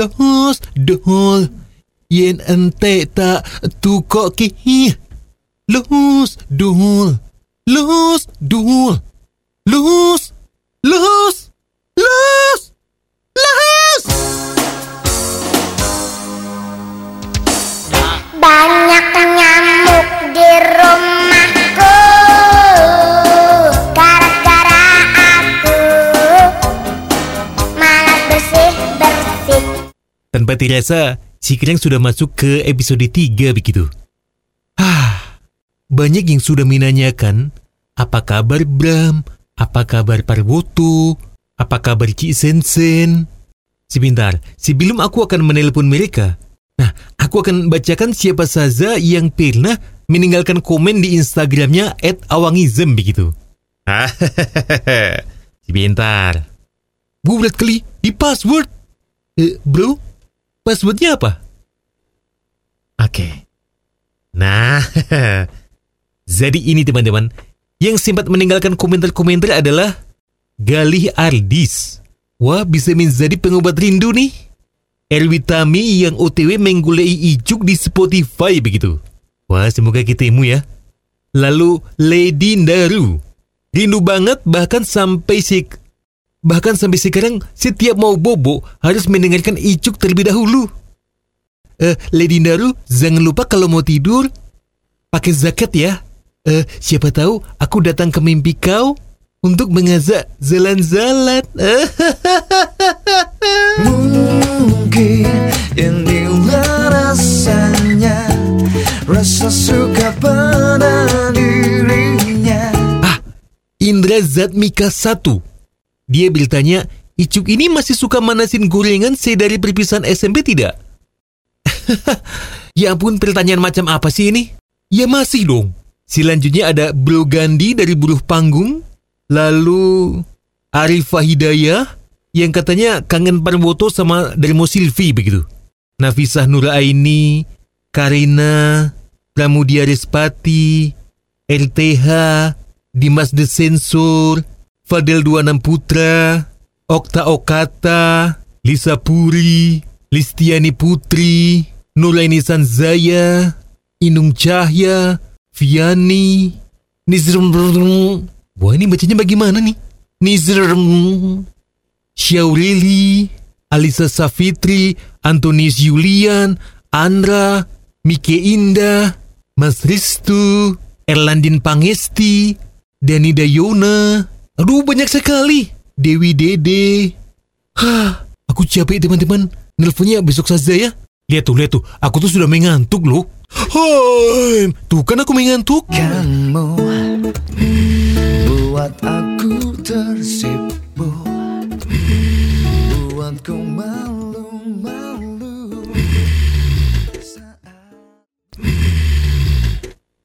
Los dol Yen ente tak tukok ki Los dol Los dol Tanpa dirasa, si Kreng sudah masuk ke episode 3 begitu. Ah, banyak yang sudah menanyakan, apa kabar Bram? Apa kabar Parwoto? Apa kabar Cik Sensen? Sebentar, sebelum aku akan menelpon mereka, nah, aku akan bacakan siapa saja yang pernah meninggalkan komen di Instagramnya @awangizem begitu. Sebentar. Bu berat kali di password. Eh, bro, passwordnya apa? Oke. Nah, jadi ini teman-teman, yang sempat meninggalkan komentar-komentar adalah Galih Ardis. Wah, bisa menjadi pengobat rindu nih. Erwitami yang OTW menggulai ijuk di Spotify begitu. Wah, semoga ketemu ya. Lalu Lady Daru. Rindu banget bahkan sampai sek bahkan sampai sekarang setiap mau bobo harus mendengarkan icuk terlebih dahulu. Eh, Lady Daru, jangan lupa kalau mau tidur pakai jaket ya. Eh, siapa tahu aku datang ke mimpi kau untuk mengajak jalan-jalan. Mungkin inilah rasanya Rasa suka pada dirinya ah, Indra Zatmika 1. Dia bertanya, Icuk ini masih suka manasin gorengan sedari perpisahan SMP tidak? ya ampun, pertanyaan macam apa sih ini? Ya masih dong. Selanjutnya ada Bro Gandhi dari Buruh Panggung. Lalu Arifah Hidayah yang katanya kangen Parwoto sama Dermo Silvi begitu. Nafisah Nuraini, Karina, Pramudia Respati, LTH, Dimas The Sensor, Fadel 26 Putra, Okta Okata, Lisa Puri, Listiani Putri, Nuraini Sanzaya, Inung Cahya, Viani, Nizrum Wah ini bacanya bagaimana nih? Nizrum Syaureli, Alisa Safitri, Antonis Julian, Andra, Mike Indah, Mas Ristu, Erlandin Pangesti, Dani Dayona. Aduh banyak sekali. Dewi Dede. Hah, aku capek teman-teman. Nelponnya besok saja ya. Lihat tuh, lihat tuh. Aku tuh sudah mengantuk loh. Hai, tuh kan aku mengantuk. Kamu buat aku tersipu